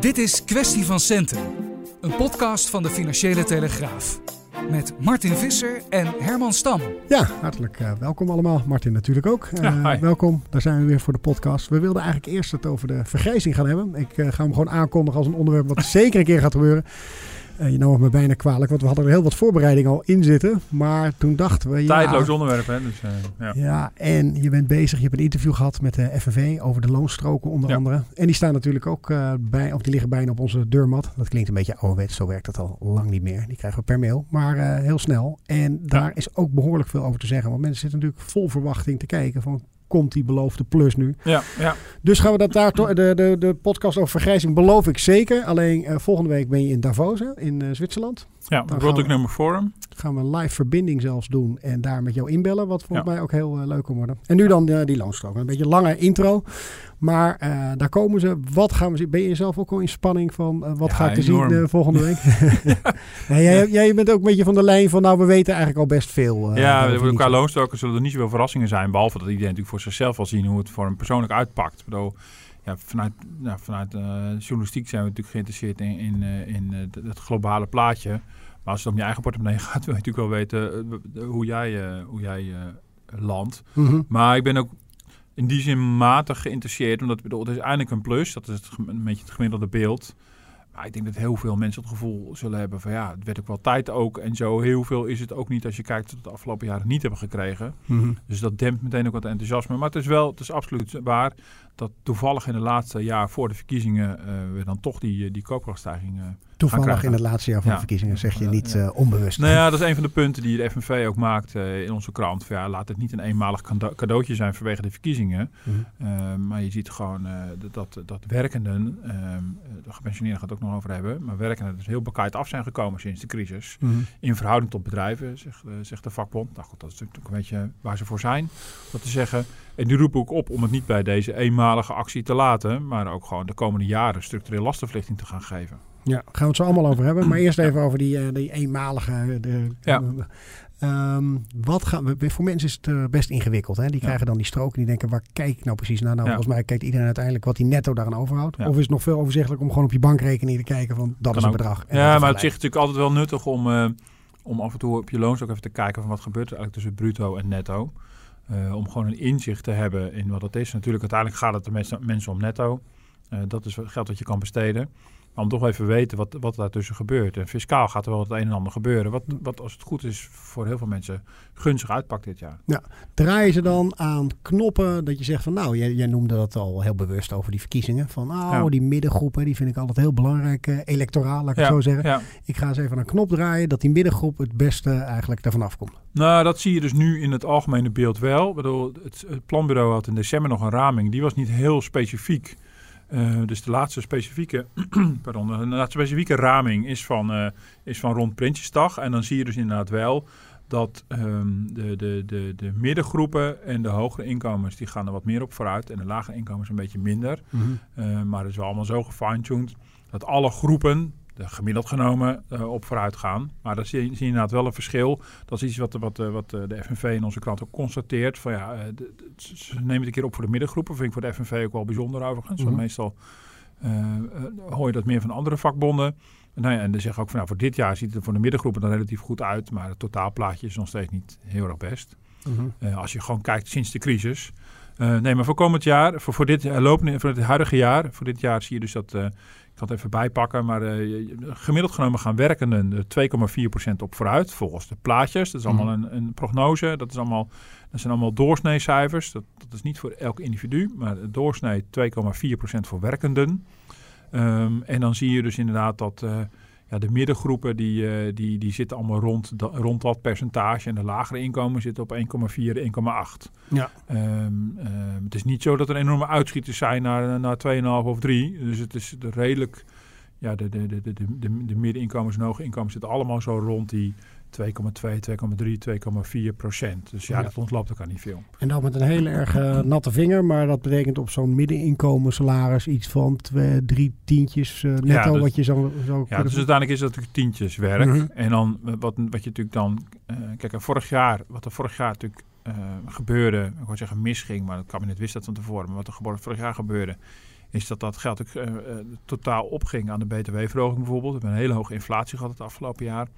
Dit is Kwestie van Centen, een podcast van de Financiële Telegraaf. Met Martin Visser en Herman Stam. Ja, hartelijk uh, welkom allemaal. Martin natuurlijk ook. Uh, Ja, welkom, daar zijn we weer voor de podcast. We wilden eigenlijk eerst het over de vergrijzing gaan hebben. Ik uh, ga hem gewoon aankondigen als een onderwerp wat zeker een keer gaat gebeuren. Uh, je nam het me bijna kwalijk, want we hadden er heel wat voorbereidingen al in zitten. Maar toen dachten we... Tijdloos ja, onderwerp, hè? Dus, uh, ja. ja, en je bent bezig. Je hebt een interview gehad met de FNV over de loonstroken onder Ja. andere. En die staan natuurlijk ook uh, bij, of die liggen bijna op onze deurmat. Dat klinkt een beetje ouderwets, zo werkt dat al lang niet meer. Die krijgen we per mail, maar uh, heel snel. En daar is ook behoorlijk veel over te zeggen. Want mensen zitten natuurlijk vol verwachting te kijken van... Komt die beloofde plus nu? Ja, ja. Dus gaan we dat daar de, de, de podcast over vergrijzing beloof ik zeker. Alleen uh, volgende week ben je in Davos in uh, Zwitserland. Ja. we- Economic Forum. Gaan we een live verbinding zelfs doen en daar met jou inbellen. Wat volgens Ja. mij ook heel uh, leuk kan worden. En nu dan uh, die loonstrook. Een beetje lange intro. Maar uh, daar komen ze. Wat gaan we zien? Ben je zelf ook al in spanning van wat Ja, ga ik te zien volgende week? nee, jij, jij bent ook een beetje van de lijn van nou we weten eigenlijk al best veel. ja, daarover qua loonstroken zullen er niet zoveel verrassingen zijn. Behalve dat iedereen natuurlijk voor zichzelf wel zien hoe het voor hem persoonlijk uitpakt. Ik bedoel, ja, vanuit nou, vanuit uh, journalistiek zijn we natuurlijk geïnteresseerd in, in, uh, in het globale plaatje. Maar als het om je eigen portemonnee gaat, wil je natuurlijk wel weten hoe jij, hoe jij landt. Mhm. Maar ik ben ook in die zin matig geïnteresseerd. Omdat bedoel, het is eindelijk een plus. Dat is het, een beetje het gemiddelde beeld. Maar ik denk dat heel veel mensen het gevoel zullen hebben van ja, het werd ook wel tijd ook. En zo heel veel is het ook niet als je kijkt wat we de afgelopen jaren niet hebben gekregen. Mhm. Dus dat dempt meteen ook wat enthousiasme. Maar het is wel, het is absoluut waar dat toevallig in de laatste jaar voor de verkiezingen uh, we dan toch die, uh, die koopkrachtstijging uh, Toevallig in het laatste jaar van de verkiezingen zeg je niet uh, onbewust. Nou ja, dat is een van de punten die de FNV ook maakt uh, in onze krant. Van, ja, laat het niet een eenmalig cadeautje zijn vanwege de verkiezingen. Mhm. Uh, maar je ziet gewoon dat, dat werkenden, uh, de gepensioneerden gaat het ook nog over hebben, maar werkenden dus heel bekaaid af zijn gekomen sinds de crisis. Mhm. In verhouding tot bedrijven, zegt, zegt de vakbond. Nou goed, dat is natuurlijk een beetje waar ze voor zijn, dat te zeggen. En die roepen ook op om het niet bij deze eenmalige actie te laten, maar ook gewoon de komende jaren structureel lastenverlichting te gaan geven. Ja, gaan we het zo allemaal over hebben. Maar eerst even over die, uh, die eenmalige. De, Ja. Um, wat gaan we, voor mensen is het uh, best ingewikkeld. Hè? Die Ja. krijgen dan die strook en die denken, waar kijk ik nou precies naar? Nou, Ja. volgens mij kijkt iedereen uiteindelijk wat hij netto daaraan overhoudt. Ja. Of is het nog veel overzichtelijk om gewoon op je bankrekening te kijken van dat Kan is een ook. bedrag. Ja, dat maar het is natuurlijk altijd wel nuttig om, uh, om af en toe op je loons ook even te kijken van wat gebeurt er eigenlijk tussen bruto en netto. Uh, om gewoon een inzicht te hebben in wat het is. Natuurlijk, uiteindelijk gaat het de mensen, mensen om netto. Dat is geld dat je kan besteden. Om toch even weten wat, wat daartussen gebeurt. En fiscaal gaat er wel het een en ander gebeuren. Wat, wat als het goed is voor heel veel mensen gunstig uitpakt dit jaar. Draaien ze dan aan knoppen dat je zegt van nou, jij, jij noemde dat al heel bewust over die verkiezingen. Van oh, Ja. die middengroepen, die vind ik altijd heel belangrijk, uh, electoraal, laat ik Ja, het zo zeggen. ja. Ik ga eens even aan een knop draaien dat die middengroep het beste eigenlijk ervan afkomt. Nou, dat zie je dus nu in het algemene beeld wel. Ik bedoel, het, het planbureau had in december nog een raming. Die was niet heel specifiek. Uh, dus de laatste specifieke, pardon, de laatste specifieke raming is van, uh, is van rond Prinsjesdag. En dan zie je dus inderdaad wel dat um, de, de, de, de middengroepen en de hogere inkomens... die gaan er wat meer op vooruit. En de lagere inkomens een beetje minder. Mhm. Uh, maar het is wel allemaal zo gefine-tuned dat alle groepen gemiddeld genomen uh, op vooruit gaan. Maar dan zie je, zie je inderdaad wel een verschil. Dat is iets wat, wat, wat uh, de FNV in onze krant ook constateert. Van, ja, de, ze nemen het een keer op voor de middengroepen. Vind ik voor de FNV ook wel bijzonder overigens. Want meestal hoor je dat meer van andere vakbonden. Nou ja, en dan zeggen ook van nou, voor dit jaar ziet het er voor de middengroepen dan relatief goed uit. Maar het totaalplaatje is nog steeds niet heel erg best. Mhm. als je gewoon kijkt sinds de crisis. Uh, nee, maar voor komend jaar, voor, voor dit uh, lopende, voor het huidige jaar, voor dit jaar zie je dus dat, het even bijpakken, maar uh, gemiddeld genomen gaan werkenden 2,4% op vooruit volgens de plaatjes. Dat is allemaal een, een prognose, dat, is allemaal, dat zijn allemaal doorsneecijfers. Dat, dat is niet voor elk individu, maar doorsnee 2,4% voor werkenden. Um, en dan zie je dus inderdaad dat, uh, ja, de middengroepen die, eh, die, die zitten allemaal rond, da- rond dat percentage. En de lagere inkomen zitten op 1,4, 1,8. Ja. Ehm, ehm, het is niet zo dat er enorme uitschieters zijn naar, naar 2,5 of 3. Dus het is de redelijk... Ja, de, de, de, de, de, de, de middeninkomens en hoge inkomens zitten allemaal zo rond die 2,2, 2,3, 2,4 procent. Dus ja, Ja. dat ontloopt elkaar niet veel. En dat met een hele erg eh, natte vinger, maar dat betekent op zo'n middeninkomen salaris iets van twee, drie tientjes eh, netto dus- wat je zo, zo Ja, dus uiteindelijk is dat natuurlijk tientjes werk. Mhm. En dan eh, wat, wat je natuurlijk dan... eh, kijk, vorig jaar, wat er vorig jaar natuurlijk gebeurde... Ik wou zeggen misging, maar het kabinet wist dat van tevoren. Maar wat er vorig jaar gebeurde... is dat dat geld ook, totaal opging aan de btw-verhoging bijvoorbeeld. We hebben een hele hoge inflatie gehad het afgelopen jaar.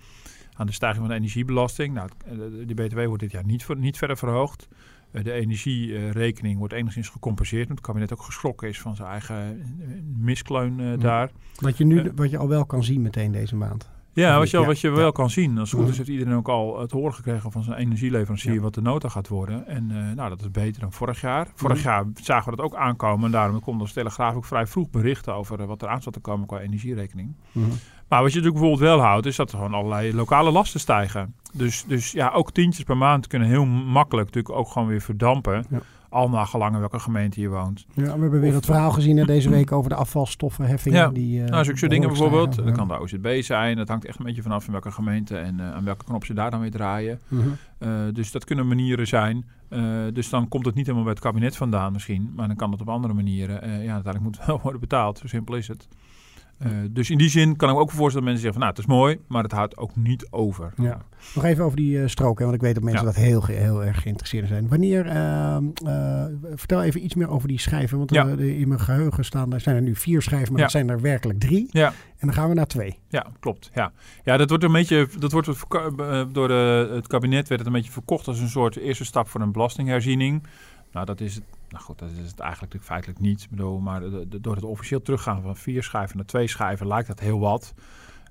Aan de stijging van de energiebelasting. Nou, eh, de- btw wordt dit jaar niet, niet verder verhoogd. Eh, de energierekening wordt enigszins gecompenseerd. Omdat het kabinet ook geschrokken is van zijn eigen eh, miskleun Ja. daar. Wat je nu wat je al wel kan zien meteen deze maand. Ja, wat je, Ja, wat je ja. wel kan zien. Als het goed is heeft iedereen ook al het horen gekregen van zijn energieleverancier wat de nota gaat worden. En nou, dat is beter dan vorig jaar. Vorig Mhm. jaar zagen we dat ook aankomen. En daarom kon de Telegraaf ook vrij vroeg berichten over wat er aan zat te komen qua energierekening. Maar wat je natuurlijk bijvoorbeeld wel houdt, is dat er gewoon allerlei lokale lasten stijgen. Dus, dus ja, ook tientjes per maand kunnen heel makkelijk natuurlijk ook gewoon weer verdampen. Ja. Al naar gelang in welke gemeente je woont. Ja, we hebben weer Of- het verhaal gezien hè, deze week over de afvalstoffenheffingen. Ja. Die, eh, nou, zulke soort dingen bijvoorbeeld. stijgen. Dat kan de OZB zijn. Dat hangt echt een beetje vanaf in welke gemeente en eh, aan welke knop ze daar dan weer draaien. Eh, dus dat kunnen manieren zijn. Dus dan komt het niet helemaal bij het kabinet vandaan misschien. Maar dan kan het op andere manieren. Ja, uiteindelijk moet het wel worden betaald. Zo simpel is het. Eh, dus in die zin kan ik me ook voorstellen dat mensen zeggen van... nou, het is mooi, maar het houdt ook niet over. Ja. Nog even over die eh, strook, hè, want ik weet dat mensen Ja. dat heel, heel erg geïnteresseerd zijn. Wanneer, ehm, eh, vertel even iets meer over die schijven, want Ja. in mijn geheugen staan, er zijn er nu vier schijven, maar er zijn er werkelijk drie. Ja. En dan gaan we naar twee. Ja, klopt. Ja, ja dat wordt een beetje... Dat wordt door de, het kabinet werd het een beetje verkocht... als een soort eerste stap voor een belastingherziening. Nou, dat is het... Nou goed, dat is het eigenlijk feitelijk niet. Bedoel, maar de- de- door het officieel teruggaan van vier schijven naar twee schijven lijkt dat heel wat.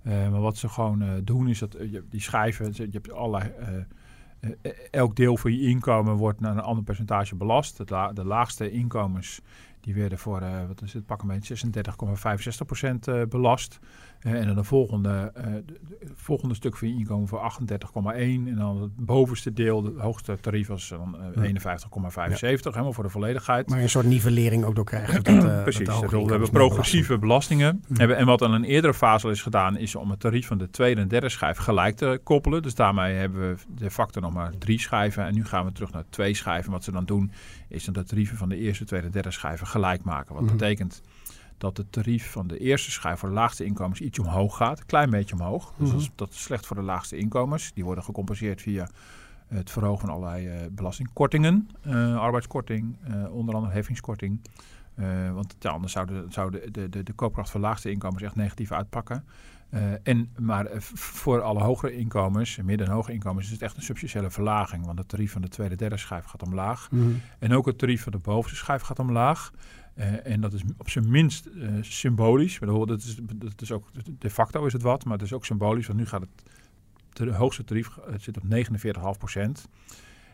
Eh, maar wat ze gewoon eh, doen is dat eh, je, die schijven, je hebt allerlei, elk deel van je inkomen wordt naar een ander percentage belast. La- de laagste inkomens die werden voor, wat is het, pak een beetje 36,65 procent eh, belast. Eh, en dan de volgende, eh, de- de- het volgende stuk van je inkomen voor 38,1. En dan het bovenste deel, het hoogste tarief was dan eh, Ja. 51,75, helemaal voor de volledigheid. Maar een soort nivellering ook door krijgen. Dat, eh, Precies, dat we hebben progressieve belastingen. Hebben- En wat aan een eerdere fase al is gedaan, is om het tarief van de tweede en derde schijf gelijk te koppelen. Dus daarmee hebben we de facto nog maar drie schijven. En nu gaan we terug naar twee schijven. Wat ze dan doen, is dan de tarieven van de eerste, tweede en derde schijven gelijk maken. Wat Mhm. betekent dat het tarief van de eerste schijf voor de laagste inkomens iets omhoog gaat. Een klein beetje omhoog. Dus Mhm. dat, is, dat is slecht voor de laagste inkomens. Die worden gecompenseerd via het verhogen van allerlei eh, belastingkortingen. Eh, arbeidskorting, eh, onder andere heffingskorting. Want ja, anders zou, de, zou de, de, de, de koopkracht van laagste inkomens echt negatief uitpakken. En, maar voor alle hogere inkomens, midden- en hoge inkomens, is het echt een substantiële verlaging. Want het tarief van de tweede derde schijf gaat omlaag. Mhm. En ook het tarief van de bovenste schijf gaat omlaag. Eh, en dat is op zijn minst eh, symbolisch. Dat, is, dat is ook, de facto is het wat, maar het is ook symbolisch. Want nu gaat het, de hoogste tarief eh, zit op 49,5 procent.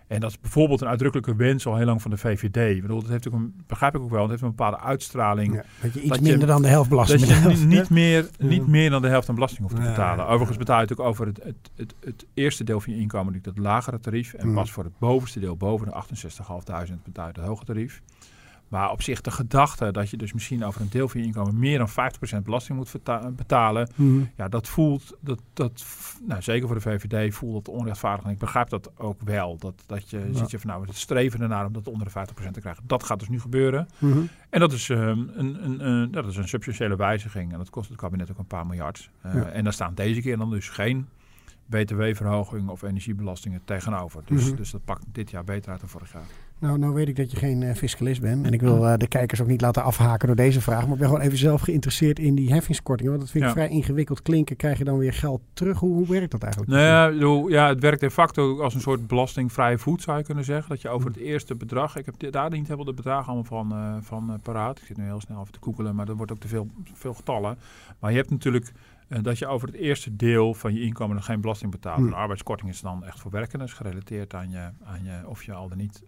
En dat is bijvoorbeeld een uitdrukkelijke wens al heel lang van de VVD. Ik bedoel, dat heeft ook een, begrijp ik ook wel, het heeft een bepaalde uitstraling. Ja, dat je iets Dat je- minder dan de helft belasting Dat je niet, meer, niet meer dan de helft aan belasting hoeft te betalen. ja, Overigens betaal je natuurlijk over het, het, het, het eerste deel van je inkomen dat lagere tarief. En Mm. pas voor het bovenste deel, boven de 68.500, betaal je het hoge tarief. Maar op zich de gedachte dat je dus misschien over een deel van je inkomen meer dan 50% belasting moet betalen. Mhm. Ja, dat voelt, dat, dat, nou, zeker voor de VVD voelt dat onrechtvaardig. En ik begrijp dat ook wel. Dat, dat je Ja. ziet je van nou, het streven ernaar om dat onder de 50% te krijgen. Dat gaat dus nu gebeuren. Mhm. En dat is, ehm, een, een, een, dat is een substantiële wijziging. En dat kost het kabinet ook een paar miljard. Eh, Ja. En daar staan deze keer dan dus geen btw-verhoging of energiebelastingen tegenover. Dus, Mhm. dus dat pakt dit jaar beter uit dan vorig jaar. Nou, nou weet ik dat je geen eh, fiscalist bent. En ik wil eh, de kijkers ook niet laten afhaken door deze vraag. Maar ik ben gewoon even zelf geïnteresseerd in die heffingskortingen. Want dat vind ik Ja. vrij ingewikkeld klinken. Krijg je dan weer geld terug? Hoe, hoe werkt dat eigenlijk? Nou ja, ja, het werkt de facto als een soort belastingvrije voet, zou je kunnen zeggen. Dat je over het eerste bedrag, ik heb daar niet helemaal de bedragen allemaal van, eh, van eh, paraat. Ik zit nu heel snel even te googelen, maar er wordt ook te veel, veel getallen. Maar je hebt natuurlijk eh, dat je over het eerste deel van je inkomen nog geen belasting betaalt. Hmm. Een arbeidskorting is dan echt voor werkenden, is gerelateerd aan je, aan je of je al dan niet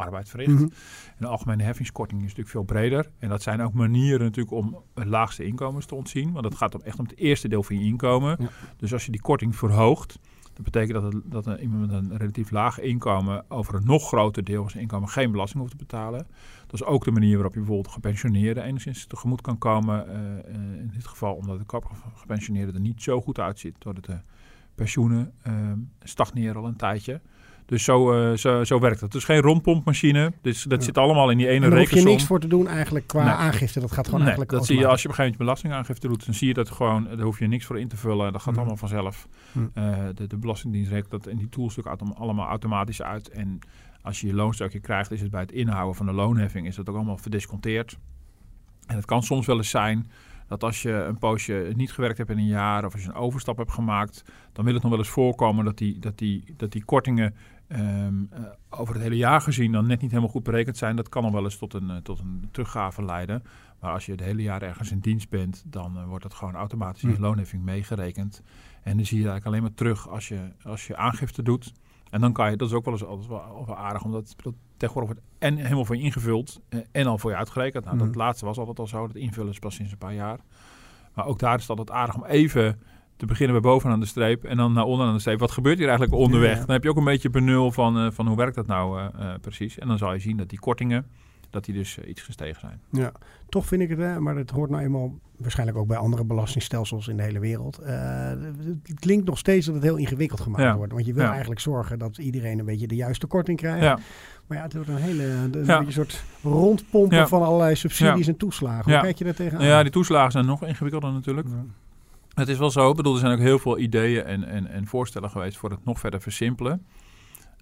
arbeid verricht. Mhm. En de algemene heffingskorting is natuurlijk veel breder. En dat zijn ook manieren natuurlijk om het laagste inkomens te ontzien. Want het gaat om echt om het eerste deel van je inkomen. Ja. Dus als je die korting verhoogt, dat betekent dat, het, dat een, iemand met een relatief laag inkomen over een nog groter deel van zijn inkomen geen belasting hoeft te betalen. Dat is ook de manier waarop je bijvoorbeeld gepensioneerden enigszins tegemoet kan komen. eh, eh, in dit geval omdat de gepensioneerden er niet zo goed uitziet. Doordat de pensioenen eh, stagneren al een tijdje. Dus zo, eh, zo, zo werkt het. Het is geen rondpompmachine. Dus dat Ja. zit allemaal in die ene En daar hoef je niks voor te doen eigenlijk qua Nee. aangifte. Dat gaat gewoon Nee, eigenlijk dat zie je als je op een gegeven moment belastingaangifte doet. Dan zie je dat gewoon, daar hoef je niks voor in te vullen. Dat gaat Mhm. allemaal vanzelf. Mhm. Eh, de, de Belastingdienst rekent dat in die toolstuk allemaal automatisch uit. En als je je loonstukje krijgt, is het bij het inhouden van de loonheffing is dat ook allemaal verdisconteerd. En het kan soms wel eens zijn dat als je een poosje niet gewerkt hebt in een jaar of als je een overstap hebt gemaakt, dan wil het nog wel eens voorkomen dat die, dat die, dat die kortingen ehm, eh, over het hele jaar gezien dan net niet helemaal goed berekend zijn. Dat kan nog wel eens tot een, eh, tot een teruggave leiden. Maar als je het hele jaar ergens in dienst bent, dan eh, wordt dat gewoon automatisch in je Hm. loonheffing meegerekend. En dan zie je eigenlijk alleen maar terug als je, als je aangifte doet. En dan kan je, dat is ook wel eens altijd wel, wel aardig, omdat dat tegenwoordig wordt en helemaal voor je ingevuld en al voor je uitgerekend. Nou, Mhm. dat laatste was altijd al zo, dat invullen is pas sinds een paar jaar. Maar ook daar is het altijd aardig om even te beginnen bij bovenaan de streep en dan naar onderaan de streep. Wat gebeurt hier eigenlijk onderweg? Dan heb je ook een beetje benul van, eh, van hoe werkt dat nou eh, eh, precies. En dan zal je zien dat die kortingen, dat die dus iets gestegen zijn. Ja, toch vind ik het, hè, maar het hoort nou eenmaal waarschijnlijk ook bij andere belastingstelsels in de hele wereld. Het klinkt nog steeds dat het heel ingewikkeld gemaakt Ja. wordt. Want je wil Ja. eigenlijk zorgen dat iedereen een beetje de juiste korting krijgt. Ja, Maar ja, het wordt een hele een soort rondpompen van allerlei subsidies en toeslagen. Hoe Ja. kijk je daar tegenaan? ja, die toeslagen zijn nog ingewikkelder natuurlijk. Het is wel zo. Ik bedoel, er zijn ook heel veel ideeën en, en, en voorstellen geweest voor het nog verder versimpelen.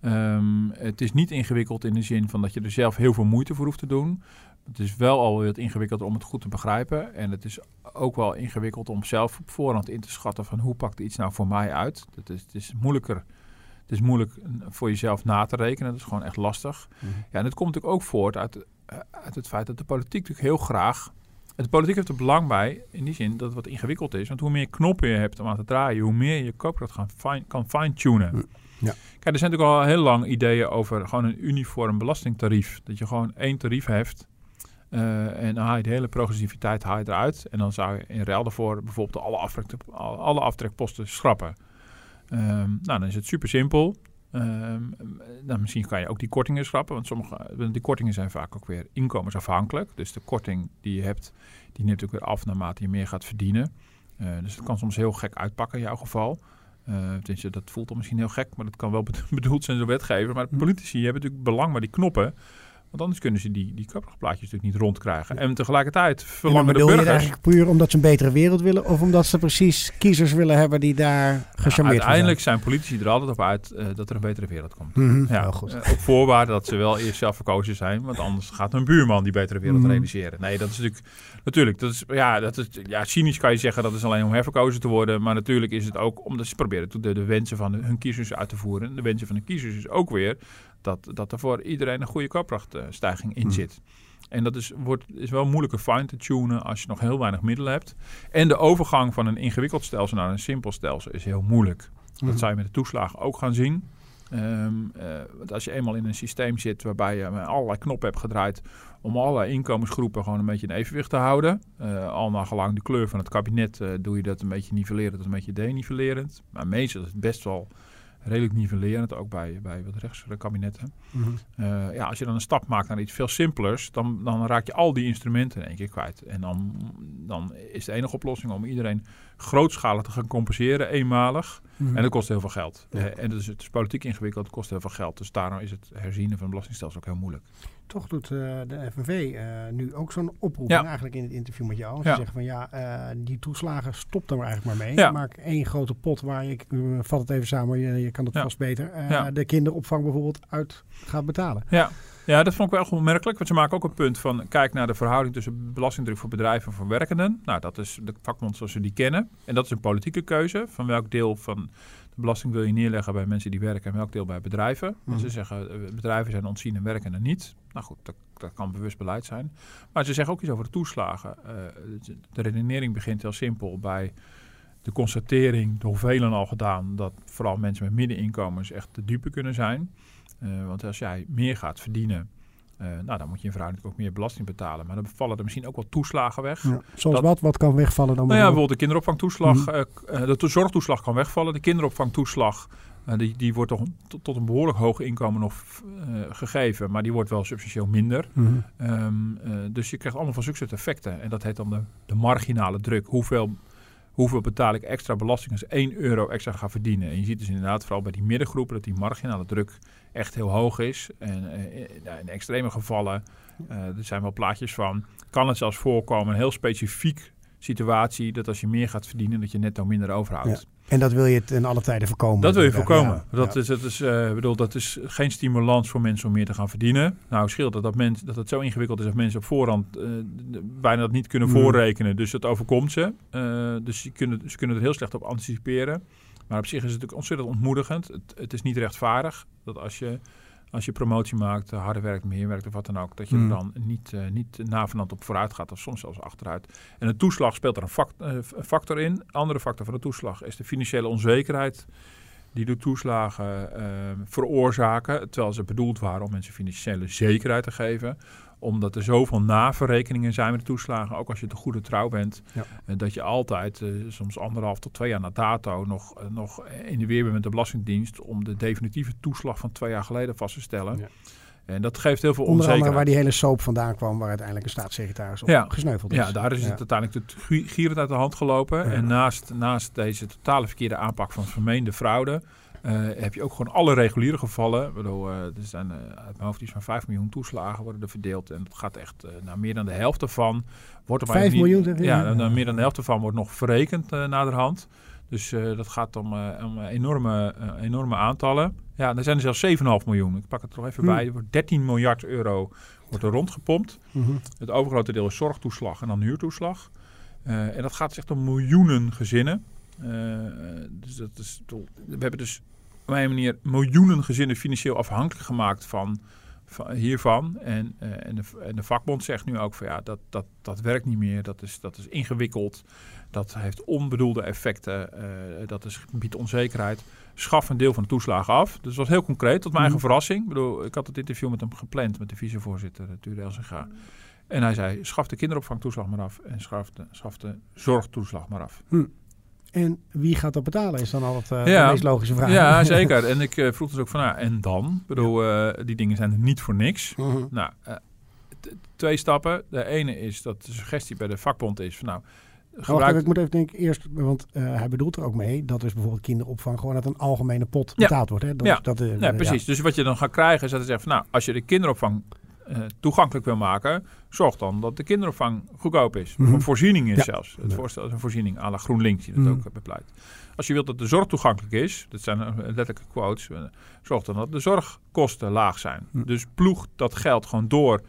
Ehm, het is niet ingewikkeld in de zin van dat je er zelf heel veel moeite voor hoeft te doen. Het is wel al wat ingewikkeld om het goed te begrijpen. En het is ook wel ingewikkeld om zelf op voorhand in te schatten van hoe pakt iets nou voor mij uit. Het is, het is moeilijker. Het is moeilijk voor jezelf na te rekenen. Dat is gewoon echt lastig. Mhm. Ja, en het komt natuurlijk ook voort uit, uit het feit dat de politiek natuurlijk heel graag. De politiek heeft er belang bij, in die zin dat het wat ingewikkeld is. Want hoe meer knoppen je hebt om aan te draaien, hoe meer je koopkracht gaan fine, kan fine-tunen. Ja. Kijk, er zijn natuurlijk al heel lang ideeën over gewoon een uniform belastingtarief. Dat je gewoon één tarief hebt. eh, en dan haal je de hele progressiviteit haal je eruit. En dan zou je in ruil daarvoor bijvoorbeeld alle, aftrek, alle aftrekposten schrappen. Ehm, nou, dan is het super simpel. Nou, misschien kan je ook die kortingen schrappen, want sommige die kortingen zijn vaak ook weer inkomensafhankelijk. Dus de korting die je hebt, die neemt ook weer af naarmate je meer gaat verdienen. Eh, dus het kan soms heel gek uitpakken in jouw geval. Tenminste, dat voelt dan misschien heel gek, maar dat kan wel bed- bedoeld zijn door wetgever. Maar politici hebben natuurlijk belang bij die knoppen. Want anders kunnen ze die, die kapplaatjes natuurlijk niet rondkrijgen. En tegelijkertijd verlangen de je burgers... eigenlijk puur omdat ze een betere wereld willen? Of omdat ze precies kiezers willen hebben die daar gecharmeerd van Uiteindelijk zijn politici er altijd op uit eh, dat er een betere wereld komt. zijn? Mhm, Ja, goed. eh, op voorwaarde dat ze wel eerst zelf verkozen zijn, want anders gaat hun buurman die betere wereld Mhm. realiseren. Nee, dat is natuurlijk, natuurlijk, dat is, ja, dat is, ja, cynisch kan je zeggen dat is alleen om herverkozen te worden, maar natuurlijk is het ook omdat ze proberen de, de wensen van hun kiezers uit te voeren. En de wensen van de kiezers is ook weer dat, dat er voor iedereen een goede koopkrachtstijging in Mhm. zit. En dat is, wordt, is wel moeilijker fine te tunen als je nog heel weinig middelen hebt. En de overgang van een ingewikkeld stelsel naar een simpel stelsel is heel moeilijk. Dat zou je met de toeslagen ook gaan zien. Eh, want als je eenmaal in een systeem zit waarbij je met allerlei knoppen hebt gedraaid om allerlei inkomensgroepen gewoon een beetje in evenwicht te houden. eh, al naar gelang de kleur van het kabinet eh, doe je dat een beetje nivellerend tot een beetje denivelerend. Maar meestal is het best wel redelijk nivellerend, ook bij, bij wat rechtsere kabinetten. Eh, ja, als je dan een stap maakt naar iets veel simpelers, dan, dan raak je al die instrumenten in één keer kwijt. En dan, dan is de enige oplossing om iedereen grootschalig te gaan compenseren, eenmalig. Mhm. En dat kost heel veel geld. Ja. Eh, en dus het is politiek ingewikkeld, het kost heel veel geld. Dus daarom is het herzien van het belastingstelsel ook heel moeilijk. Toch doet eh, de FNV eh, nu ook zo'n oproep Ja. eigenlijk in het interview met jou. Ze Ja. zeggen van ja, eh, die toeslagen stop er maar eigenlijk maar mee. Ja. Maak één grote pot waar je, ik vat het even samen, je, je kan het vast beter, de kinderopvang bijvoorbeeld uit gaat betalen. Ja. ja, dat vond ik wel opmerkelijk. Want ze maken ook een punt van... kijk naar de verhouding tussen belastingdruk voor bedrijven en voor werkenden. Nou, dat is de vakbond zoals we die kennen. En dat is een politieke keuze. Van welk deel van belasting wil je neerleggen bij mensen die werken... en welk deel bij bedrijven. Mhm. En ze zeggen, eh, bedrijven zijn ontzien en werkenden niet. Nou goed, dat, dat kan bewust beleid zijn. Maar ze zeggen ook iets over de toeslagen. Eh, de redenering begint heel simpel bij... De constatering, door velen al gedaan, dat vooral mensen met middeninkomens echt de dupe kunnen zijn. want als jij meer gaat verdienen, nou, dan moet je in verhouding ook meer belasting betalen. Maar dan vallen er misschien ook wel toeslagen weg. Ja, zoals wat? Wat kan wegvallen dan? Nou ja, bijvoorbeeld de kinderopvangtoeslag. Mm. de zorgtoeslag kan wegvallen. De kinderopvangtoeslag uh, die, die wordt toch tot, tot, een behoorlijk hoog inkomen nog gegeven, maar die wordt wel substantieel minder. Mhm. um, uh, dus je krijgt allemaal van zulke effecten. En dat heet dan de, de marginale druk. Hoeveel, hoeveel betaal ik extra belasting als 1 euro extra ga verdienen? En je ziet dus inderdaad vooral bij die middengroepen dat die marginale druk echt heel hoog is. En in extreme gevallen, er zijn wel plaatjes van, kan het zelfs voorkomen, een heel specifiek situatie, dat als je meer gaat verdienen, dat je netto minder overhoudt. Ja. En dat wil je in alle tijden voorkomen. Dat wil je voorkomen. dat, Is, dat, is, uh, bedoel, dat is geen stimulans voor mensen om meer te gaan verdienen. Nou scheelt het dat, mens, dat het zo ingewikkeld is dat mensen op voorhand uh, bijna dat niet kunnen mm. voorrekenen. Dus dat overkomt ze. Uh, dus ze kunnen, ze kunnen er heel slecht op anticiperen. Maar op zich is het natuurlijk ontzettend ontmoedigend. Het, het is niet rechtvaardig dat als je als je promotie maakt, eh, harder werkt, meer werkt of wat dan ook, dat je er mm. dan niet, uh, niet navenant op vooruit gaat of soms zelfs achteruit. En de toeslag speelt er een, uh, factor in. Andere factor van de toeslag is de financiële onzekerheid die de toeslagen veroorzaken, terwijl ze bedoeld waren om mensen financiële zekerheid te geven omdat er zoveel naverrekeningen zijn met de toeslagen, ook als je de goede trouw bent, ja. Eh, dat je altijd, uh, soms anderhalf tot twee jaar na dato, nog, uh, nog in de weer bent met de Belastingdienst om de definitieve toeslag van twee jaar geleden vast te stellen. Ja. En dat geeft heel veel Onder onzekerheid. Onder waar die hele soap vandaan kwam, waar uiteindelijk een staatssecretaris op gesneuveld is. Ja, daar is het uiteindelijk de gierend uit de hand gelopen. En naast, naast deze totale verkeerde aanpak van vermeende fraude... Uh, heb je ook gewoon alle reguliere gevallen. Bedoel, uh, er zijn uh, uit mijn hoofd iets van 5 miljoen toeslagen worden er verdeeld. En het gaat echt naar meer dan de helft ervan. Wordt er 5 miljoen? Niet, ja, ja, meer dan de helft ervan wordt nog verrekend naderhand. Dus dat gaat om, om enorme, enorme aantallen. Ja, er zijn er zelfs 7,5 miljoen. Ik pak het er nog even hm. bij. Er wordt 13 miljard euro wordt er rondgepompt. -hmm. Het overgrote deel is zorgtoeslag en dan huurtoeslag. en dat gaat echt om miljoenen gezinnen. dus dat is, we hebben dus op een manier miljoenen gezinnen financieel afhankelijk gemaakt van, van hiervan. En, uh, en, de, en, de, vakbond zegt nu ook van ja, dat, dat, dat werkt niet meer. Dat is, dat is ingewikkeld. Dat heeft onbedoelde effecten. Uh, dat is, biedt onzekerheid. Schaf een deel van de toeslagen af. Dus dat was heel concreet, tot mijn eigen mhm. verrassing. Ik, bedoel, ik had het interview met hem gepland, met de vicevoorzitter Ture Elsinga. En hij zei, schaf de kinderopvangtoeslag maar af en schaf de, schaf de zorgtoeslag maar af. Hm. En wie gaat dat betalen, is dan altijd uh, ja, de meest logische vraag. Ja, zeker. En ik uh, vroeg dus ook van, nou, en dan? Ik bedoel, uh, die dingen zijn er niet voor niks. -huh. Nou, twee stappen. De ene is dat de suggestie bij de vakbond is van, nou... Gebruik... ik moet even denken, eerst, want hij bedoelt er ook mee dat dus bijvoorbeeld kinderopvang gewoon uit een algemene pot betaald wordt. Hè? Dat, ja, dat, ja precies. Dus wat je dan gaat krijgen is dat hij zegt van, nou, als je de kinderopvang uh, toegankelijk wil maken, zorg dan dat de kinderopvang goedkoop is. Mm -hmm. Een voorziening is ja. zelfs. Het voorstel is een voorziening à la GroenLinks die dat mm -hmm. ook bepleit. Als je wilt dat de zorg toegankelijk is, dat zijn letterlijke quotes, zorg dan dat de zorgkosten laag zijn. Mm. Dus ploeg dat geld gewoon door,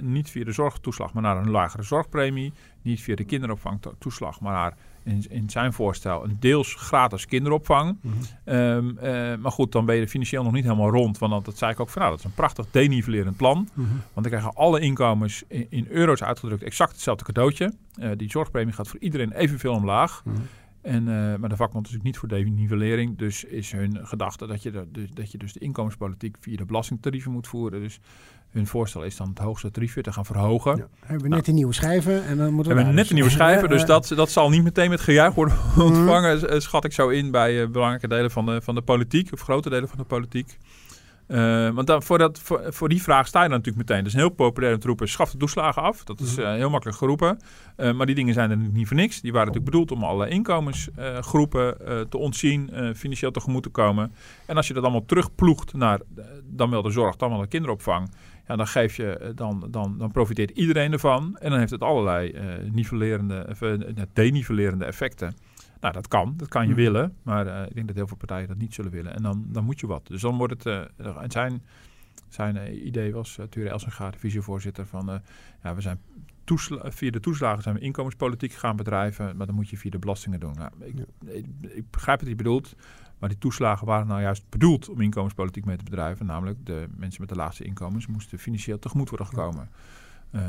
niet via de zorgtoeslag, maar naar een lagere zorgpremie. Niet via de kinderopvangtoeslag, maar naar in, in zijn voorstel een deels gratis kinderopvang. Mm -hmm. um, uh, maar goed, dan ben je financieel nog niet helemaal rond. Want dat zei ik ook van, nou, dat is een prachtig denivelerend plan. Mm -hmm. Want dan krijgen alle inkomens in, in, euro's uitgedrukt exact hetzelfde cadeautje. Uh, die zorgpremie gaat voor iedereen evenveel omlaag. Mm -hmm. En, uh, maar de vakbond is natuurlijk niet voor denivellering. Dus is hun gedachte dat je, de, dus, dat je dus de inkomenspolitiek via de belastingtarieven moet voeren. Dus hun voorstel is dan het hoogste tarief weer te gaan verhogen. Ja. Hebben we net nou, een nieuwe schijven en dan moeten we. Hebben net een nieuwe schijven, dus dat, dat zal niet meteen met gejuich worden ontvangen. Mm. Schat ik zo in bij uh, belangrijke delen van de, van de politiek, of grote delen van de politiek. Uh, want dan, voor, dat, voor, voor, die vraag sta je dan natuurlijk meteen. Dat is heel populair om te roepen, schaf de toeslagen af. Dat is uh, heel makkelijk geroepen. Uh, maar die dingen zijn er niet voor niks. Die waren natuurlijk bedoeld om alle inkomensgroepen te ontzien, financieel tegemoet te komen. En als je dat allemaal terugploegt naar dan wel de zorg, dan wel de kinderopvang ja, dan, geef je, dan, dan, dan profiteert iedereen ervan. En dan heeft het allerlei nivellerende, of, denivellerende effecten. Nou, dat kan. Dat kan je mm. willen. Maar uh, ik denk dat heel veel partijen dat niet zullen willen. En dan, dan moet je wat. Dus dan wordt het... en zijn, zijn idee was, uh, Ture Elsenga, de visievoorzitter, van... ja, we zijn via de toeslagen zijn we inkomenspolitiek gaan bedrijven. Maar dan moet je via de belastingen doen. Nou, ik, ja. ik, ik begrijp wat hij bedoelt. Maar die toeslagen waren nou juist bedoeld om inkomenspolitiek mee te bedrijven. Namelijk de mensen met de laagste inkomens moesten financieel tegemoet worden gekomen. Ehm,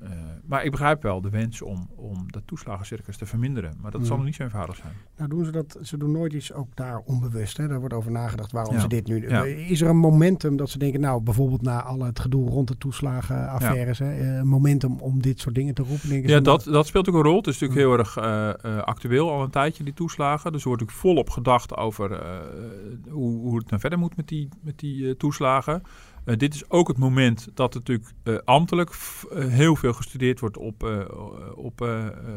eh, maar ik begrijp wel de wens om, om de toeslagencircus te verminderen. Maar dat Mm. zal nog niet zo eenvoudig zijn. Nou doen ze dat, ze doen nooit iets ook daar onbewust. Hè? Daar wordt over nagedacht waarom Ja. ze dit nu... Ja. Is er een momentum dat ze denken, nou bijvoorbeeld na al het gedoe rond de toeslagenaffaires, hè, eh, een momentum om dit soort dingen te roepen? Denken Ja, ze, dat, dat speelt ook een rol. Het is natuurlijk heel erg eh, actueel al een tijdje, die toeslagen. Dus er wordt natuurlijk volop gedacht over hoe, hoe het nou verder moet met die, met die toeslagen. Eh, dit is ook het moment dat natuurlijk eh, ambtelijk f- eh, heel veel gestudeerd wordt op, op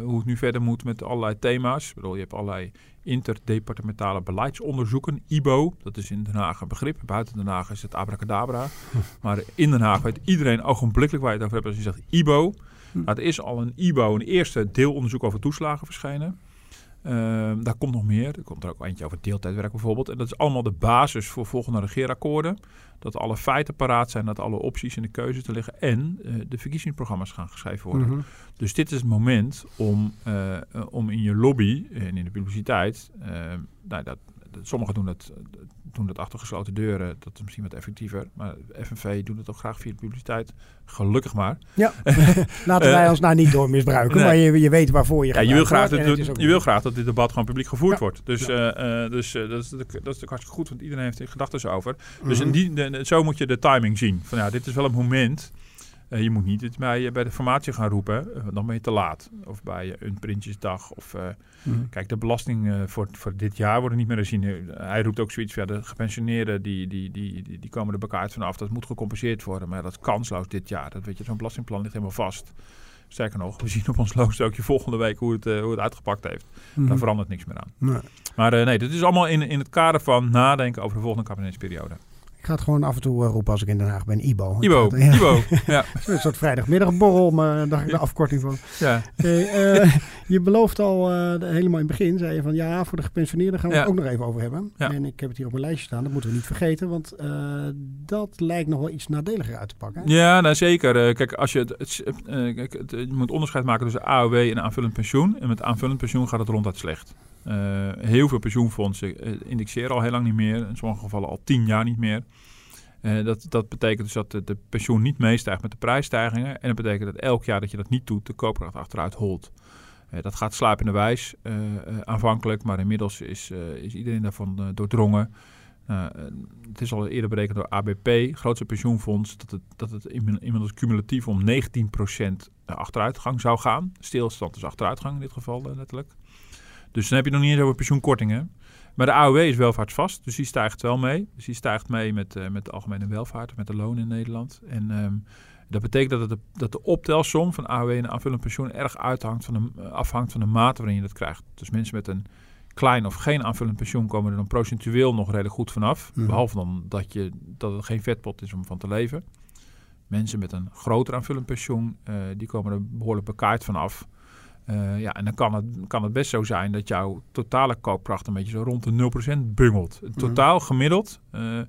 hoe het nu verder moet met allerlei thema's. Ik bedoel, je hebt allerlei interdepartementale beleidsonderzoeken, IBO. Dat is in Den Haag een begrip. Buiten Den Haag is het abracadabra. Maar in Den Haag weet iedereen ogenblikkelijk waar je het over hebt als je zegt IBO. Nou, er is al een IBO, een eerste deelonderzoek over toeslagen verschenen. Ehm, daar komt nog meer. Er komt er ook eentje over deeltijdwerk bijvoorbeeld. En dat is allemaal de basis voor volgende regeerakkoorden. Dat alle feiten paraat zijn, dat alle opties en de keuzes te liggen. En eh, de verkiezingsprogramma's gaan geschreven worden. mhm. Dus dit is het moment om, eh, eh, om in je lobby en in de publiciteit. eh, nou, dat- sommigen doen dat, doen dat achter gesloten deuren. Dat is misschien wat effectiever. Maar FNV doet het ook graag via de publiciteit. Gelukkig maar. Ja, laten wij ons nou niet door misbruiken, nee. maar je, je weet waarvoor je Ja, je, wil graag dat, het je wil graag dat dit debat gewoon publiek gevoerd Ja. wordt. Dus, Ja. eh, eh, dus eh, dat, is, dat is natuurlijk hartstikke goed, want iedereen heeft er gedachten over. Dus in die, de- zo moet je de timing zien. Van ja, dit is wel een moment. Eh, je moet niet het bij, bij de formatie gaan roepen, eh, dan ben je te laat. Of bij eh, een Prinsjesdag. Of, eh, Mhm. kijk, de belasting eh, voor, voor dit jaar worden niet meer gezien. Eh, Hij roept ook zoiets van ja, de gepensioneerden die, die, die, die, die komen er bekaaid vanaf. Dat moet gecompenseerd worden, maar dat is kansloos dit jaar. Dat weet je, zo'n belastingplan ligt helemaal vast. Sterker nog, we zien op ons loonstrookje volgende week hoe het, eh, hoe het uitgepakt heeft. Mhm. Daar verandert niks meer aan. Nee. Maar eh, nee, dit is allemaal in, in het kader van nadenken over de volgende kabinetsperiode. Ik ga het gewoon af en toe eh, roepen als ik in Den Haag ben. IBO. Ibo, Ja. Ibo. Ja, Een soort vrijdagmiddagborrel, maar daar de afkorting van. ja. Hey, eh, je belooft al eh, helemaal in het begin, zei je van ja, voor de gepensioneerden gaan we Ja. het ook nog even over hebben. Ja. En ik heb het hier op mijn lijstje staan, dat moeten we niet vergeten, want eh, dat lijkt nog wel iets nadeliger uit te pakken. hè? Ja, nou zeker. Eh, kijk, als je, het, het, eh, kijk, het- je moet onderscheid maken tussen AOW en aanvullend pensioen. En met aanvullend pensioen gaat het ronduit slecht. Eh, heel veel pensioenfondsen eh, indexeren al heel lang niet meer. In sommige gevallen al tien jaar niet meer. Eh, dat, dat betekent dus dat de, pensioen niet meestijgt met de prijsstijgingen. En dat betekent dat elk jaar dat je dat niet doet, de koopkracht achteruit holt. Dat gaat sluipende wijs aanvankelijk, maar inmiddels is, is iedereen daarvan doordrongen. Nou, het is al eerder berekend door ABP, grootste pensioenfonds, dat het, dat het inmi- inmiddels cumulatief om 19% achteruitgang zou gaan. Stilstand is achteruitgang in dit geval letterlijk. Dus dan heb je nog niet eens over pensioenkortingen. Maar de AOW is welvaartsvast, dus die stijgt wel mee. Dus die stijgt mee met, eh, met de algemene welvaart, met de loon in Nederland. En ehm, dat betekent dat, het de, dat de optelsom van AOW en aanvullend pensioen erg uithangt van de, eh, afhangt van de mate waarin je dat krijgt. Dus mensen met een klein of geen aanvullend pensioen komen er dan procentueel nog redelijk goed vanaf. Mhm. Behalve dan dat, je, dat het geen vetpot is om van te leven. Mensen met een groter aanvullend pensioen, eh, die komen er behoorlijk bekaaid vanaf. Eh ja, en dan kan het, kan het best zo zijn dat jouw totale koopkracht een beetje zo rond de 0% bungelt. Totaal gemiddeld, eh, eh,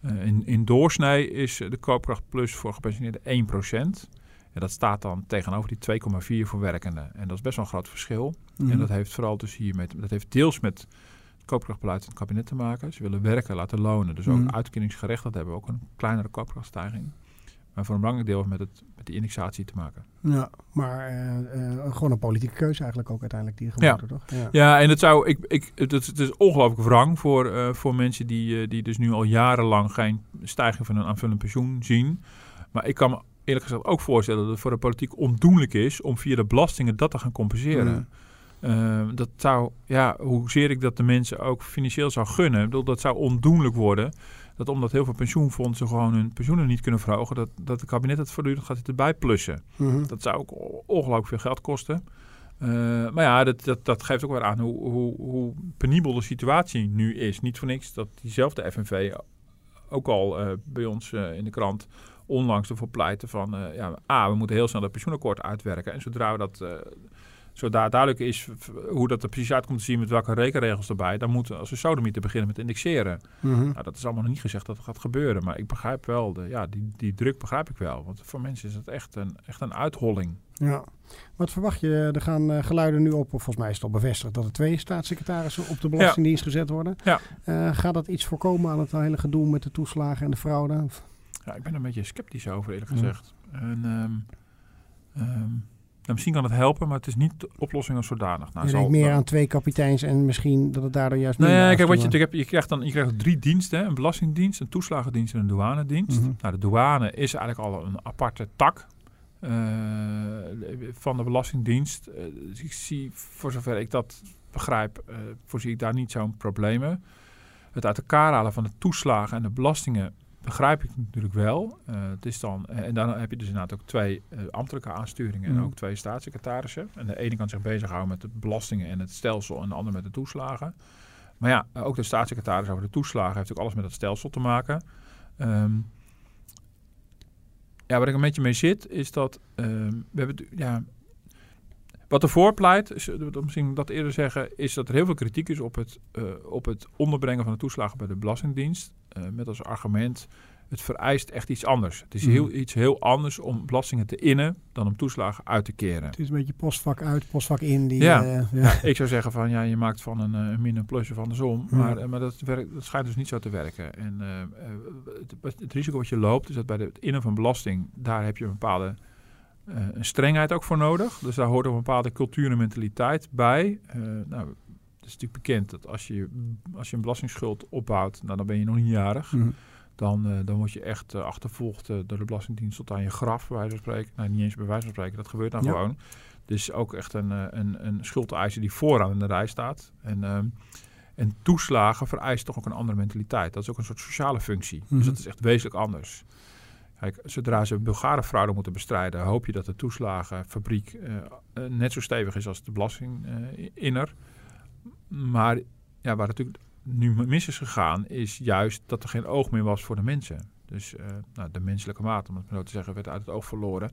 in, in doorsnee is de koopkracht plus voor gepensioneerden 1%. En dat staat dan tegenover die 2,4 voor werkenden. En dat is best wel een groot verschil. Mhm. En dat heeft vooral dus hiermee, dat heeft deels met het koopkrachtbeleid van het kabinet te maken. Ze willen werken, laten lonen. Dus ook Mhm. uitkeringsgerechtigd hebben we ook een kleinere koopkrachtstijging. Maar voor een belangrijk deel met, het, met die indexatie te maken. Ja, maar eh, eh, gewoon een politieke keuze eigenlijk ook uiteindelijk die Ja. gemaakt wordt, toch? Ja. Ja, en het zou, ik, ik, het, is- het is ongelooflijk wrang voor, eh, voor mensen die, die dus nu al jarenlang geen stijging van hun aanvullend pensioen zien. Maar ik kan me eerlijk gezegd ook voorstellen dat het voor de politiek ondoenlijk is om via de belastingen dat te gaan compenseren. Mm. Dat zou, ja, hoezeer ik dat de mensen ook financieel zou gunnen, bedoel, dat zou ondoenlijk worden. Dat omdat heel veel pensioenfondsen gewoon hun pensioenen niet kunnen verhogen, dat, dat het kabinet het voortdurend gaat zitten bijplussen. Mhm. Dat zou ook ongelooflijk veel geld kosten. Eh, maar ja, dat, dat, dat geeft ook weer aan hoe, hoe, hoe penibel de situatie nu is. Niet voor niks dat diezelfde FNV ook al eh, bij ons eh, in de krant onlangs ervoor pleiten van... ja, A, we moeten heel snel dat pensioenakkoord uitwerken. En zodra dat... Zodra duidelijk is hoe dat er precies uit komt te zien met welke rekenregels erbij, dan moeten we als we sodemieter beginnen met indexeren. Mhm. Nou, dat is allemaal nog niet gezegd dat het gaat gebeuren, maar ik begrijp wel, de, ja, die, die druk begrijp ik wel. Want voor mensen is het echt een, echt een uitholling. Ja. Wat verwacht je? Er gaan eh, geluiden nu op, of volgens mij is het al bevestigd, dat er twee staatssecretarissen op de Belastingdienst gezet worden. Ja. Eh, gaat dat iets voorkomen aan het hele gedoe met de toeslagen en de fraude? Ja, ik ben er een beetje sceptisch over, eerlijk Ja. gezegd. En, ehm, misschien kan het helpen, maar het is niet de oplossing als zodanig. Nou, je denkt meer nou, aan twee kapiteins en misschien dat het daardoor juist Nee, minder kijk, wat je, natuurlijk hebt, je krijgt dan je krijgt drie diensten: hè? een belastingdienst, een toeslagendienst en een douanedienst. Mhm. Nou, de douane is eigenlijk al een aparte tak eh, van de belastingdienst. Eh, dus ik zie, voor zover ik dat begrijp, eh, voorzie ik daar niet zo'n problemen. Het uit elkaar halen van de toeslagen en de belastingen begrijp ik natuurlijk wel. Eh, het is dan, eh, en dan heb je dus inderdaad ook twee eh, ambtelijke aansturingen en Mhm. ook twee staatssecretarissen. En de ene kan zich bezighouden met de belastingen en het stelsel en de andere met de toeslagen. Maar ja, ook de staatssecretaris over de toeslagen heeft ook alles met het stelsel te maken. Ehm, ja, waar ik een beetje mee zit, is dat ehm, we hebben, ja, wat ervoor pleit, is, dat misschien dat eerder zeggen, is dat er heel veel kritiek is op het, op het onderbrengen van de toeslagen bij de Belastingdienst. Eh, met als argument, het vereist echt iets anders. Het is Mhm. heel, iets heel anders om belastingen te innen dan om toeslagen uit te keren. Het is een beetje postvak uit, postvak in. Die, Ja. eh, ja. Ik zou zeggen van ja, je maakt van een, eh, een min een plus of andersom. Ja. Maar, eh, maar dat, werkt, dat schijnt dus niet zo te werken. En het, het risico wat je loopt is dat bij de- het innen van belasting, daar heb je een bepaalde een strengheid ook voor nodig. Dus daar hoort een bepaalde cultuur en mentaliteit bij. Nou, is natuurlijk bekend dat als je, als je een belastingsschuld opbouwt, nou, dan ben je nog niet jarig. Mhm. Dan, eh, dan word je echt eh, achtervolgd eh, door de Belastingdienst tot aan je graf, bij wijze van spreken. Nou, niet eens bij wijze van spreken, dat gebeurt dan Ja. gewoon. Dus ook echt een, een, een schuldeiser die vooraan in de rij staat. En, ehm, en toeslagen vereist toch ook een andere mentaliteit. Dat is ook een soort sociale functie. Mhm. Dus dat is echt wezenlijk anders. Kijk, zodra ze Bulgare fraude moeten bestrijden, hoop je dat de toeslagenfabriek eh, net zo stevig is als de belastinginner. Maar ja, waar natuurlijk nu mis is gegaan, is juist dat er geen oog meer was voor de mensen. Dus eh, nou, de menselijke maat, om het maar zo te zeggen, werd uit het oog verloren.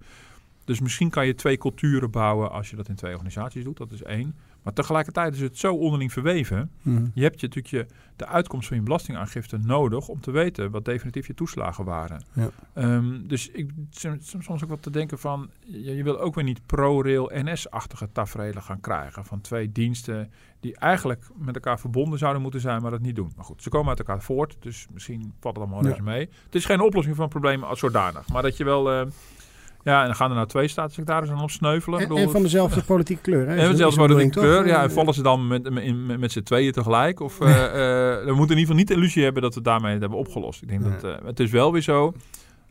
Dus misschien kan je twee culturen bouwen als je dat in twee organisaties doet. Dat is één. Maar tegelijkertijd is het zo onderling verweven. Mhm. Je hebt je natuurlijk je, de uitkomst van je belastingaangifte nodig om te weten wat definitief je toeslagen waren. Ja. Ehm, dus ik soms soms ook wat te denken van, je, je wil ook weer niet pro-rail NS-achtige tafereelen gaan krijgen van twee diensten die eigenlijk met elkaar verbonden zouden moeten zijn, maar dat niet doen. Maar goed, ze komen uit elkaar voort, dus misschien valt het allemaal Ja. mee. Het is geen oplossing van problemen als zodanig, maar dat je wel, eh, ja, en dan gaan er nou twee staatssecretarissen op sneuvelen. En, en van dezelfde politieke kleur. Hè? en Is- met is zelfs de worden bedoeling, die toch? kleur. Ja, en Eh, vallen ze dan met, met, met, met z'n tweeën tegelijk? Of eh, eh, we moeten in ieder geval niet de illusie hebben dat we daarmee het hebben opgelost. Ik denk dat eh, het is wel weer zo.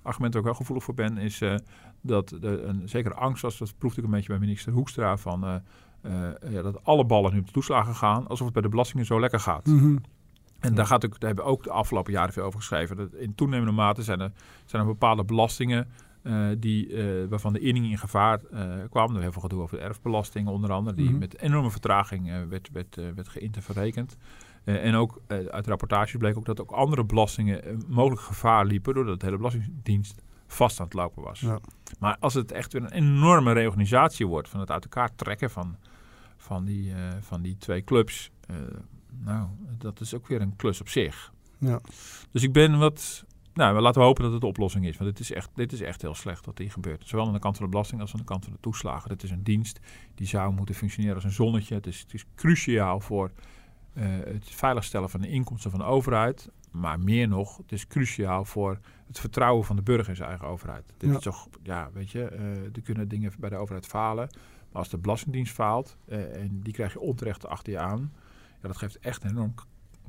Argument waar ik wel gevoelig voor ben, is eh, dat de, een zekere angst was. Dat proefde ik een beetje bij minister Hoekstra van. eh, eh, ja, dat alle ballen nu op de toeslagen gaan, alsof het bij de belastingen zo lekker gaat. mhm. En daar, gaat ook, daar hebben we ook de afgelopen jaren veel over geschreven. Dat in toenemende mate zijn er, zijn er bepaalde belastingen eh, die, eh, waarvan de inning in gevaar eh, kwam. Er was heel veel gedoe over de erfbelasting onder andere, die Mhm. met enorme vertraging werd, werd, werd geïnterverrekend. En ook uit rapportages bleek ook dat ook andere belastingen mogelijk gevaar liepen doordat de hele belastingdienst vast aan het lopen was. Ja. Maar als het echt weer een enorme reorganisatie wordt van het uit elkaar trekken van, van, die, van die twee clubs, nou, dat is ook weer een klus op zich. Ja. Dus ik ben wat. Nou, laten we hopen dat het de oplossing is. Want dit is echt, dit is echt heel slecht wat hier gebeurt. Zowel aan de kant van de belasting als aan de kant van de toeslagen. Het is een dienst die zou moeten functioneren als een zonnetje. Het is, het is cruciaal voor eh, het veiligstellen van de inkomsten van de overheid. Maar meer nog, het is cruciaal voor het vertrouwen van de burger in zijn eigen overheid. Dit Ja. is toch, ja, weet je, eh, er kunnen dingen bij de overheid falen. Maar als de Belastingdienst faalt eh, en die krijg je onterecht achter je aan. Ja, dat geeft echt een enorm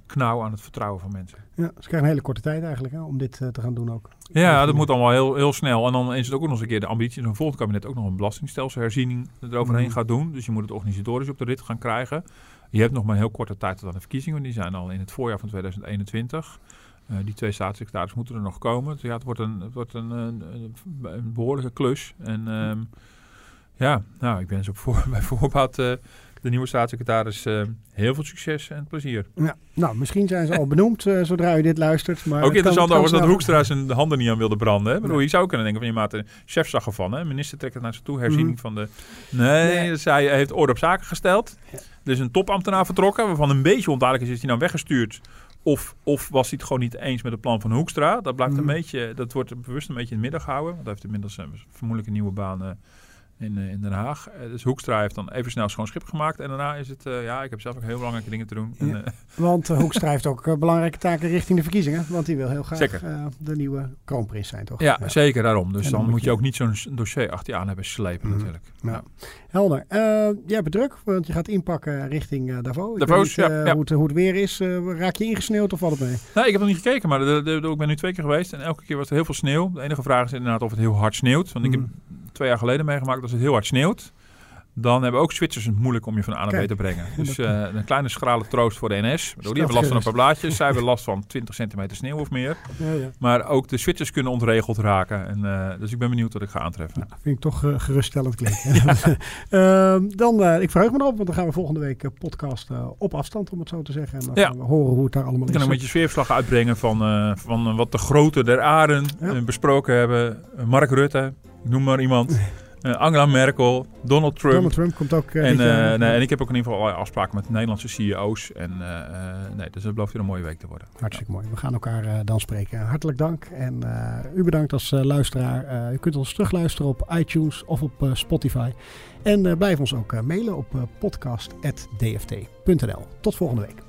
knauw aan het vertrouwen van mensen. Ja, ze krijgen een hele korte tijd eigenlijk hè, om dit eh, te gaan doen ook. Ja, dat moet allemaal heel, heel snel. En dan is het ook nog eens een keer de ambitie dat een volgend kabinet ook nog een belastingstelselsherziening eroverheen Mhm. gaat doen. Dus je moet het organisatorisch op de rit gaan krijgen. Je hebt nog maar een heel korte tijd tot aan de verkiezingen. Die zijn al in het voorjaar van 2021. Eh, die twee staatssecretarissen moeten er nog komen. Dus ja, het wordt een, het wordt een, een, een- behoorlijke klus. En ehm, ja, nou, ik wens op voor, bij voorbaat eh, de nieuwe staatssecretaris eh, heel veel succes en plezier. Ja. Nou, misschien zijn ze al benoemd eh, zodra u dit luistert. Maar Ook interessant overigens dat. Hoekstra zijn handen niet aan wilde branden. Hè? Bedoel, je zou kunnen denken van je maat, de chef zag ervan. Hè? Minister trekt het naar zich toe, herziening Mhm. van de... Nee, Nee. dus hij heeft orde op zaken gesteld. Ja. Er is een topambtenaar vertrokken, waarvan een beetje onduidelijk is, is hij nou weggestuurd? Of, of was hij het gewoon niet eens met het plan van Hoekstra? Dat, blijft Mhm. een beetje, dat wordt bewust een beetje in het midden gehouden. Want hij heeft inmiddels eh, vermoedelijk een nieuwe baan in, in Den Haag. dus Hoekstra heeft dan even snel schoon schip gemaakt. En daarna is het, ja, ik heb zelf ook heel belangrijke dingen te doen. Ja, want Hoekstra heeft ook belangrijke taken richting de verkiezingen. Want hij wil heel graag de nieuwe kroonprins zijn, toch? Ja, zeker daarom. Dus dan, moet je ook niet zo'n dossier achter je aan hebben slepen mm. natuurlijk. Ja. Helder. jij bent druk, want je gaat inpakken richting Davos. Davos, niet, ja, Hoe, het, hoe het weer is. raak je ingesneeuwd of valt het mee? Nee, ik heb nog niet gekeken, maar de, de, ik ben nu twee keer geweest. En elke keer was er heel veel sneeuw. De enige vraag is inderdaad of het heel hard sneeuwt. Want ik heb mm. Twee jaar geleden meegemaakt dat het heel hard sneeuwt. Dan hebben ook Zwitsers het moeilijk om je van A naar B te brengen. Dus uh, een kleine schrale troost voor de NS. die hebben last van een paar blaadjes. Zij hebben last van 20 centimeter sneeuw of meer. Ja, ja. Maar ook de Zwitsers kunnen ontregeld raken. En, uh, dus ik ben benieuwd wat ik ga aantreffen. Nou, vind ik toch uh, geruststellend klinken. Ehm, dan, ik verheug me erop, want dan gaan we volgende week podcasten op afstand, om het zo te zeggen. En dan gaan we horen hoe het daar allemaal is. Ik kan een beetje sfeerverslag uitbrengen van, van wat de grote der aarden besproken hebben. Mark Rutte, noem maar iemand. Uh, Angela Merkel, Donald Trump. Donald Trump komt ook. Uh, en, uh, nee, en ik heb ook in ieder geval allerlei afspraken met Nederlandse CEO's. En nee, dus het belooft weer een mooie week te worden. Hartstikke mooi. We gaan elkaar dan spreken. Hartelijk dank. En u bedankt als luisteraar. u kunt ons terugluisteren op iTunes of op Spotify. En blijf ons ook mailen op podcast.dft.nl. Tot volgende week.